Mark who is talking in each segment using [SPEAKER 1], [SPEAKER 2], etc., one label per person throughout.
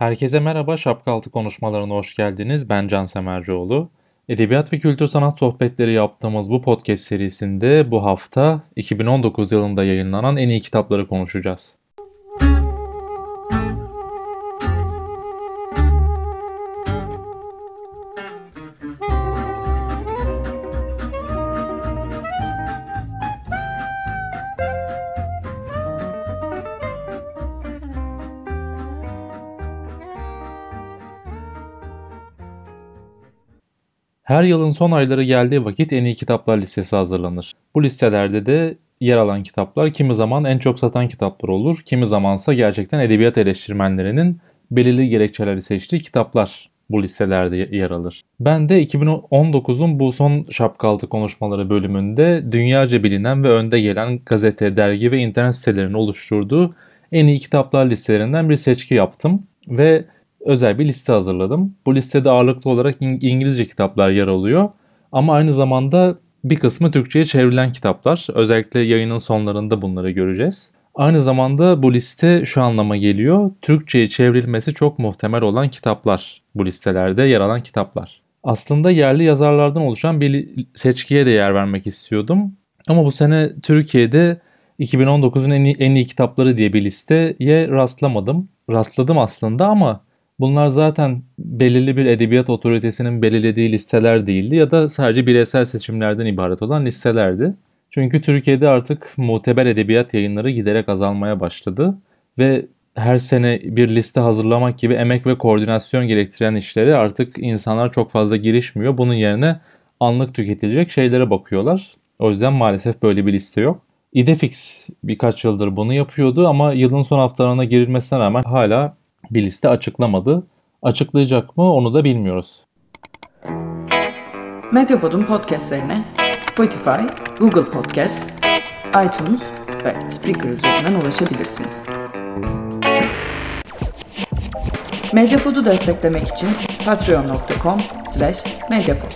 [SPEAKER 1] Herkese merhaba, Şapkaltı konuşmalarına hoş geldiniz. Ben Can Semercioğlu. Edebiyat ve kültür sanat sohbetleri yaptığımız bu podcast serisinde bu hafta 2019 yılında yayınlanan en iyi kitapları konuşacağız. Her yılın son ayları geldiği vakit en iyi kitaplar listesi hazırlanır. Bu listelerde de yer alan kitaplar kimi zaman en çok satan kitaplar olur, kimi zamansa gerçekten edebiyat eleştirmenlerinin belirli gerekçeleri seçtiği kitaplar bu listelerde yer alır. Ben de 2019'un bu son şapkaltı konuşmaları bölümünde dünyaca bilinen ve önde gelen gazete, dergi ve internet sitelerinin oluşturduğu en iyi kitaplar listelerinden bir seçki yaptım ve özel bir liste hazırladım. Bu listede ağırlıklı olarak İngilizce kitaplar yer alıyor. Ama aynı zamanda bir kısmı Türkçe'ye çevrilen kitaplar. Özellikle yayının sonlarında bunları göreceğiz. Aynı zamanda bu liste şu anlama geliyor. Türkçe'ye çevrilmesi çok muhtemel olan kitaplar. Bu listelerde yer alan kitaplar. Aslında yerli yazarlardan oluşan bir seçkiye de yer vermek istiyordum. Ama bu sene Türkiye'de 2019'un en iyi, en iyi kitapları diye bir listeye rastlamadım. Rastladım aslında ama Bunlar zaten belirli bir edebiyat otoritesinin belirlediği listeler değildi ya da sadece bireysel seçimlerden ibaret olan listelerdi. Çünkü Türkiye'de artık muteber edebiyat yayınları giderek azalmaya başladı ve her sene bir liste hazırlamak gibi emek ve koordinasyon gerektiren işleri artık insanlar çok fazla girişmiyor. Bunun yerine anlık tüketilecek şeylere bakıyorlar. O yüzden maalesef böyle bir liste yok. Idefix birkaç yıldır bunu yapıyordu ama yılın son haftalarına girilmesine rağmen hala bir liste açıklamadı. Açıklayacak mı onu da bilmiyoruz.
[SPEAKER 2] Medyapod'un podcastlerine Spotify, Google Podcast, iTunes ve Spreaker üzerinden ulaşabilirsiniz. Medyapod'u desteklemek için patreon.com slash medyapod.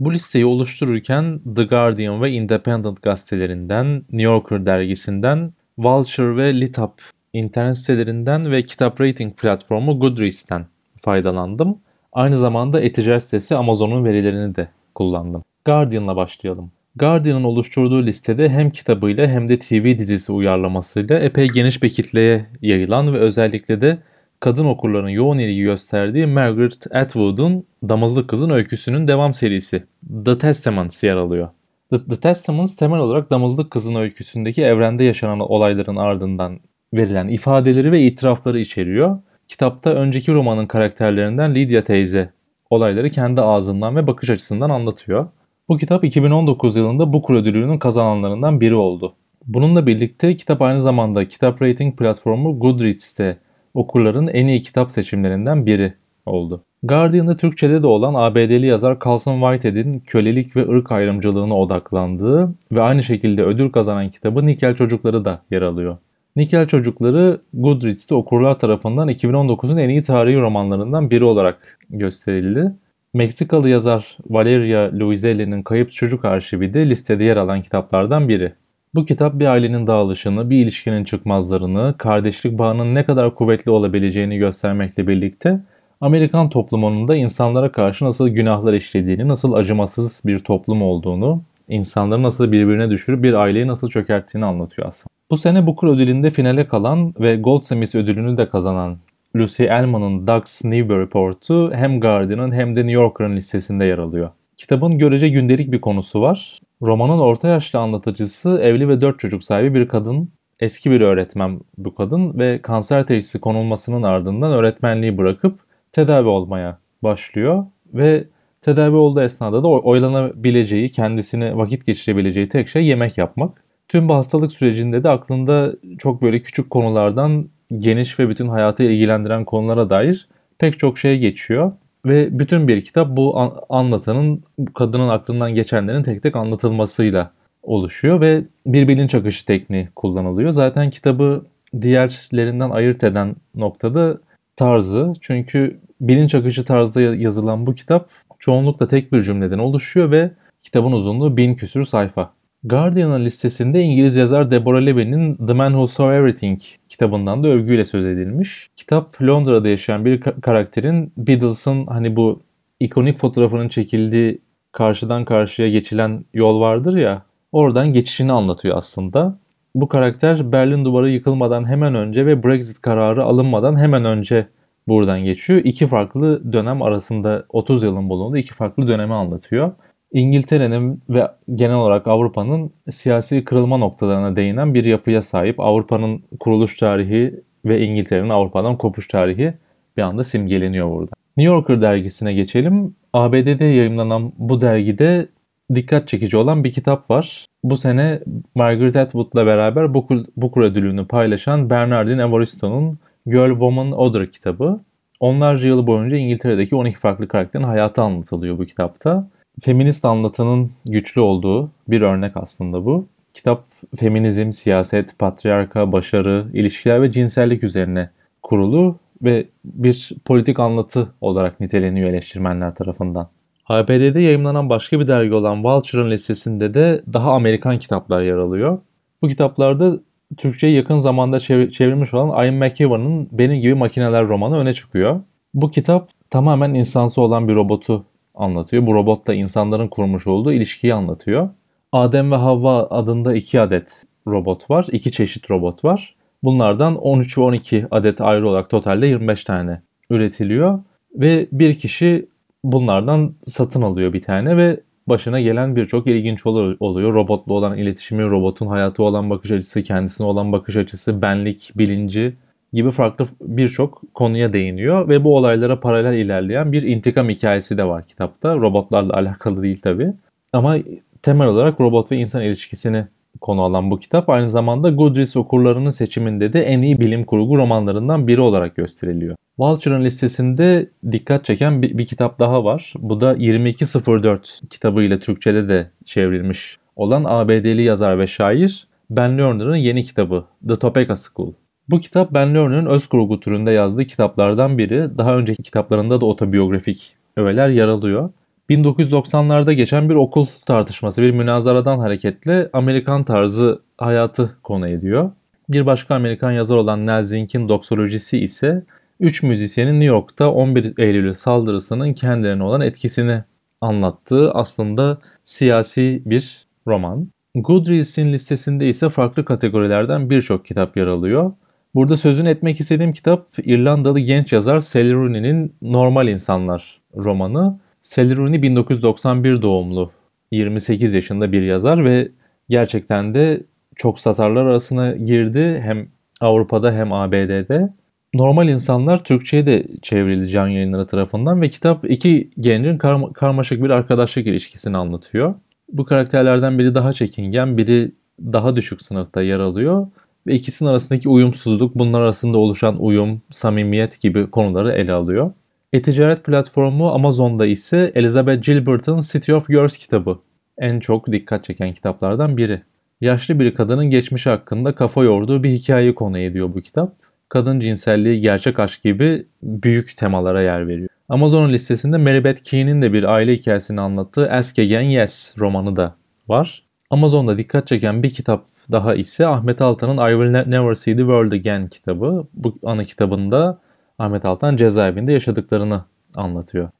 [SPEAKER 1] Bu listeyi oluştururken The Guardian ve Independent gazetelerinden, New Yorker dergisinden Vulture ve Litup internet sitelerinden ve kitap rating platformu Goodreads'ten faydalandım. Aynı zamanda e-ticaret sitesi Amazon'un verilerini de kullandım. Guardian'la başlayalım. Guardian'ın oluşturduğu listede hem kitabıyla hem de TV dizisi uyarlamasıyla epey geniş bir kitleye yayılan ve özellikle de kadın okurların yoğun ilgi gösterdiği Margaret Atwood'un Damızlık Kızın Öyküsü'nün devam serisi The Testaments yer alıyor. The, The Testaments temel olarak Damızlık Kızın öyküsündeki evrende yaşanan olayların ardından verilen ifadeleri ve itirafları içeriyor. Kitapta önceki romanın karakterlerinden Lydia teyze olayları kendi ağzından ve bakış açısından anlatıyor. Bu kitap 2019 yılında Booker ödülünün kazananlarından biri oldu. Bununla birlikte kitap aynı zamanda kitap rating platformu Goodreads'te okurların en iyi kitap seçimlerinden biri oldu. Guardian'da Türkçe'de de olan ABD'li yazar Carlson Whitehead'in kölelik ve ırk ayrımcılığına odaklandığı ve aynı şekilde ödül kazanan kitabı Nikel Çocukları da yer alıyor. Nikel Çocukları Goodreads'te okurlar tarafından 2019'un en iyi tarihi romanlarından biri olarak gösterildi. Meksikalı yazar Valeria Luiselli'nin Kayıp Çocuk Arşivi de listede yer alan kitaplardan biri. Bu kitap bir ailenin dağılışını, bir ilişkinin çıkmazlarını, kardeşlik bağının ne kadar kuvvetli olabileceğini göstermekle birlikte Amerikan toplumunun da insanlara karşı nasıl günahlar işlediğini, nasıl acımasız bir toplum olduğunu, insanları nasıl birbirine düşürüp bir aileyi nasıl çökerttiğini anlatıyor aslında. Bu sene Booker ödülünde finale kalan ve Goldsmith ödülünü de kazanan Lucy Ellman'ın Doug's New Report'u hem Guardian'ın hem de New Yorker'ın listesinde yer alıyor. Kitabın görece gündelik bir konusu var. Romanın orta yaşlı anlatıcısı evli ve dört çocuk sahibi bir kadın. Eski bir öğretmen bu kadın ve kanser teşhisi konulmasının ardından öğretmenliği bırakıp tedavi olmaya başlıyor ve tedavi olduğu esnada da oylanabileceği, kendisini vakit geçirebileceği tek şey yemek yapmak. Tüm bu hastalık sürecinde de aklında çok böyle küçük konulardan geniş ve bütün hayatı ilgilendiren konulara dair pek çok şey geçiyor. Ve bütün bir kitap bu anlatanın, kadının aklından geçenlerin tek tek anlatılmasıyla oluşuyor ve bir bilinç akışı tekniği kullanılıyor. Zaten kitabı diğerlerinden ayırt eden noktada tarzı. Çünkü bilinç akışı tarzda yazılan bu kitap çoğunlukla tek bir cümleden oluşuyor ve kitabın uzunluğu bin küsür sayfa. Guardian'ın listesinde İngiliz yazar Deborah Levy'nin The Man Who Saw Everything kitabından da övgüyle söz edilmiş. Kitap Londra'da yaşayan bir karakterin Beatles'ın hani bu ikonik fotoğrafının çekildiği karşıdan karşıya geçilen yol vardır ya oradan geçişini anlatıyor aslında. Bu karakter Berlin Duvarı yıkılmadan hemen önce ve Brexit kararı alınmadan hemen önce buradan geçiyor. İki farklı dönem arasında 30 yılın bulunduğu iki farklı dönemi anlatıyor. İngiltere'nin ve genel olarak Avrupa'nın siyasi kırılma noktalarına değinen bir yapıya sahip. Avrupa'nın kuruluş tarihi ve İngiltere'nin Avrupa'dan kopuş tarihi bir anda simgeleniyor burada. New Yorker dergisine geçelim. ABD'de yayınlanan bu dergide dikkat çekici olan bir kitap var. Bu sene Margaret Atwood'la beraber Booker ödülünü paylaşan Bernardine Evaristo'nun Girl, Woman, Other kitabı. Onlarca yıl boyunca İngiltere'deki 12 farklı karakterin hayatı anlatılıyor bu kitapta. Feminist anlatının güçlü olduğu bir örnek aslında bu. Kitap feminizm, siyaset, patriarka, başarı, ilişkiler ve cinsellik üzerine kurulu ve bir politik anlatı olarak niteleniyor eleştirmenler tarafından. ABD'de yayınlanan başka bir dergi olan Vulture'ın listesinde de daha Amerikan kitaplar yer alıyor. Bu kitaplarda Türkçe'ye yakın zamanda çevrilmiş olan Ian McEwan'ın Benim Gibi Makineler romanı öne çıkıyor. Bu kitap tamamen insansı olan bir robotu anlatıyor. Bu robotla insanların kurmuş olduğu ilişkiyi anlatıyor. Adem ve Havva adında iki adet robot var. iki çeşit robot var. Bunlardan 13 ve 12 adet ayrı olarak totalde 25 tane üretiliyor. Ve bir kişi bunlardan satın alıyor bir tane ve başına gelen birçok ilginç oluyor. Robotla olan iletişimi, robotun hayatı olan bakış açısı, kendisine olan bakış açısı, benlik, bilinci gibi farklı birçok konuya değiniyor ve bu olaylara paralel ilerleyen bir intikam hikayesi de var kitapta. Robotlarla alakalı değil tabi. Ama temel olarak robot ve insan ilişkisini konu alan bu kitap aynı zamanda Goodreads okurlarının seçiminde de en iyi bilim kurgu romanlarından biri olarak gösteriliyor. Vulture'ın listesinde dikkat çeken bir, bir kitap daha var. Bu da 2204 kitabıyla Türkçe'de de çevrilmiş olan ABD'li yazar ve şair Ben Lerner'ın yeni kitabı The Topeka School. Bu kitap Ben Lerner'ın öz kurgu türünde yazdığı kitaplardan biri. Daha önceki kitaplarında da otobiyografik öğeler yer alıyor. 1990'larda geçen bir okul tartışması, bir münazaradan hareketle Amerikan tarzı hayatı konu ediyor. Bir başka Amerikan yazar olan Nell Zink'in doksolojisi ise 3 müzisyenin New York'ta 11 Eylül saldırısının kendilerine olan etkisini anlattığı aslında siyasi bir roman. Goodreads'in listesinde ise farklı kategorilerden birçok kitap yer alıyor. Burada sözünü etmek istediğim kitap İrlandalı genç yazar Sally Rooney'nin Normal İnsanlar romanı. Rooney 1991 doğumlu 28 yaşında bir yazar ve gerçekten de çok satarlar arasına girdi hem Avrupa'da hem ABD'de. Normal insanlar Türkçe'ye de çevrildi can yayınları tarafından ve kitap iki gencin karma, karmaşık bir arkadaşlık ilişkisini anlatıyor. Bu karakterlerden biri daha çekingen, biri daha düşük sınıfta yer alıyor ve ikisinin arasındaki uyumsuzluk, bunlar arasında oluşan uyum, samimiyet gibi konuları ele alıyor. E-ticaret platformu Amazon'da ise Elizabeth Gilbert'ın City of Girls kitabı en çok dikkat çeken kitaplardan biri. Yaşlı bir kadının geçmişi hakkında kafa yorduğu bir hikayeyi konu ediyor bu kitap. Kadın cinselliği, gerçek aşk gibi büyük temalara yer veriyor. Amazon listesinde Mary Beth Key'nin de bir aile hikayesini anlattığı Ask Again Yes romanı da var. Amazon'da dikkat çeken bir kitap daha ise Ahmet Altan'ın I Will Never See the World Again kitabı. Bu ana kitabında Ahmet Altan cezaevinde yaşadıklarını anlatıyor.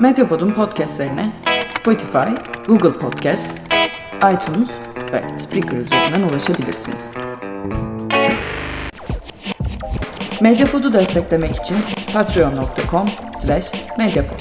[SPEAKER 2] Medyapod'un podcastlerine Spotify, Google Podcast, iTunes ve Spreaker üzerinden ulaşabilirsiniz. Medyapod'u desteklemek için patreon.com slash medyapod.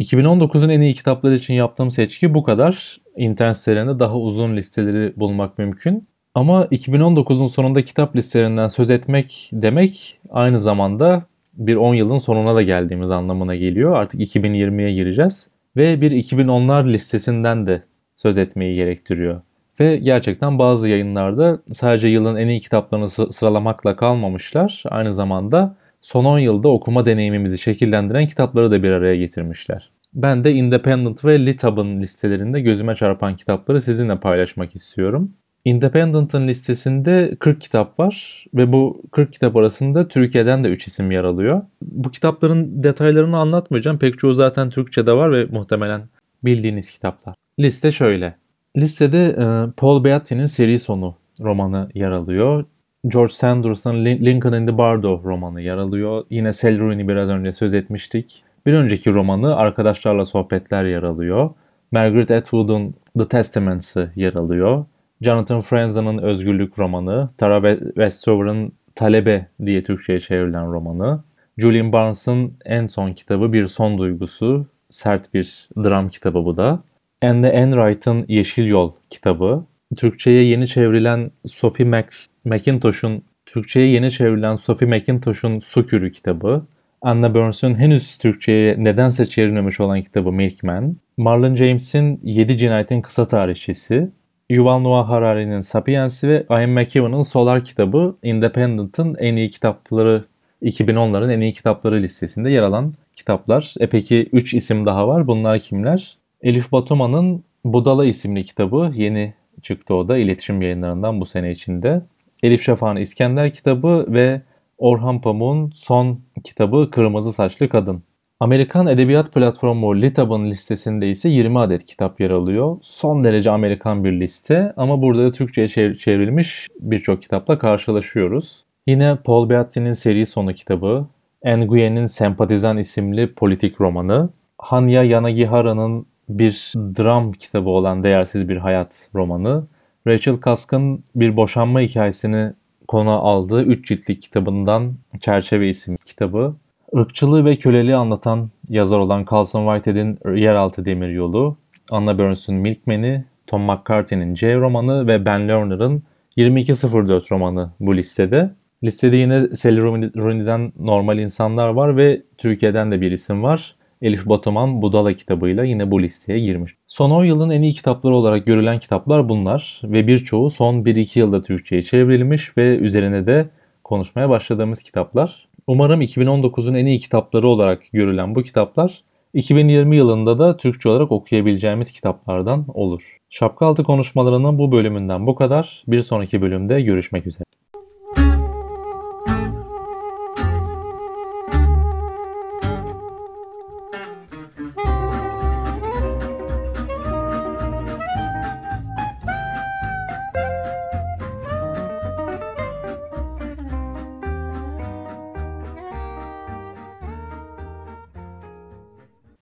[SPEAKER 1] 2019'un en iyi kitapları için yaptığım seçki bu kadar. İnternet sitelerinde daha uzun listeleri bulmak mümkün. Ama 2019'un sonunda kitap listelerinden söz etmek demek aynı zamanda bir 10 yılın sonuna da geldiğimiz anlamına geliyor. Artık 2020'ye gireceğiz ve bir 2010'lar listesinden de söz etmeyi gerektiriyor. Ve gerçekten bazı yayınlarda sadece yılın en iyi kitaplarını sıralamakla kalmamışlar. Aynı zamanda son 10 yılda okuma deneyimimizi şekillendiren kitapları da bir araya getirmişler. Ben de Independent ve Litab'ın listelerinde gözüme çarpan kitapları sizinle paylaşmak istiyorum. Independent'ın listesinde 40 kitap var ve bu 40 kitap arasında Türkiye'den de 3 isim yer alıyor. Bu kitapların detaylarını anlatmayacağım. Pek çoğu zaten Türkçe'de var ve muhtemelen bildiğiniz kitaplar. Liste şöyle. Listede e, Paul Beatty'nin Seri Sonu romanı yer alıyor. George Sanders'ın Lincoln in the Bardo romanı yer alıyor. Yine Sally Rooney biraz önce söz etmiştik. Bir önceki romanı Arkadaşlarla Sohbetler yer alıyor. Margaret Atwood'un The Testaments'ı yer alıyor. Jonathan Franzen'ın Özgürlük romanı, Tara Westover'ın Talebe diye Türkçe'ye çevrilen romanı, Julian Barnes'ın en son kitabı Bir Son Duygusu, sert bir dram kitabı bu da. Anne Enright'ın Yeşil Yol kitabı, Türkçe'ye yeni çevrilen Sophie Mac McIntosh'un Türkçe'ye yeni çevrilen Sophie McIntosh'un Su Kürü kitabı, Anna Burns'un henüz Türkçe'ye nedense çevrilmemiş olan kitabı Milkman, Marlon James'in Yedi Cinayetin Kısa Tarihçisi, Yuval Noah Harari'nin Sapiens'i ve Ian McEwan'ın Solar kitabı Independent'ın en iyi kitapları 2010'ların en iyi kitapları listesinde yer alan kitaplar. E peki 3 isim daha var. Bunlar kimler? Elif Batuman'ın Budala isimli kitabı yeni çıktı o da iletişim yayınlarından bu sene içinde. Elif Şafak'ın İskender kitabı ve Orhan Pamuk'un son kitabı Kırmızı Saçlı Kadın. Amerikan edebiyat platformu Litab'ın listesinde ise 20 adet kitap yer alıyor. Son derece Amerikan bir liste ama burada da Türkçe'ye çevrilmiş birçok kitapla karşılaşıyoruz. Yine Paul Beatty'nin seri sonu kitabı, Nguyen'in Sempatizan isimli politik romanı, Hanya Yanagihara'nın bir dram kitabı olan Değersiz Bir Hayat romanı, Rachel Kask'ın bir boşanma hikayesini konu aldığı 3 ciltlik kitabından Çerçeve isimli kitabı, ırkçılığı ve köleliği anlatan yazar olan Carlson Whitehead'in Yeraltı Demiryolu, Anna Burns'un Milkman'i, Tom McCarthy'nin C romanı ve Ben Lerner'ın 2204 romanı bu listede. Listede yine Sally Rooney'den Normal İnsanlar var ve Türkiye'den de bir isim var. Elif Batuman Budala kitabıyla yine bu listeye girmiş. Son 10 yılın en iyi kitapları olarak görülen kitaplar bunlar ve birçoğu son 1-2 yılda Türkçe'ye çevrilmiş ve üzerine de konuşmaya başladığımız kitaplar. Umarım 2019'un en iyi kitapları olarak görülen bu kitaplar 2020 yılında da Türkçe olarak okuyabileceğimiz kitaplardan olur. Şapka altı konuşmalarının bu bölümünden bu kadar. Bir sonraki bölümde görüşmek üzere.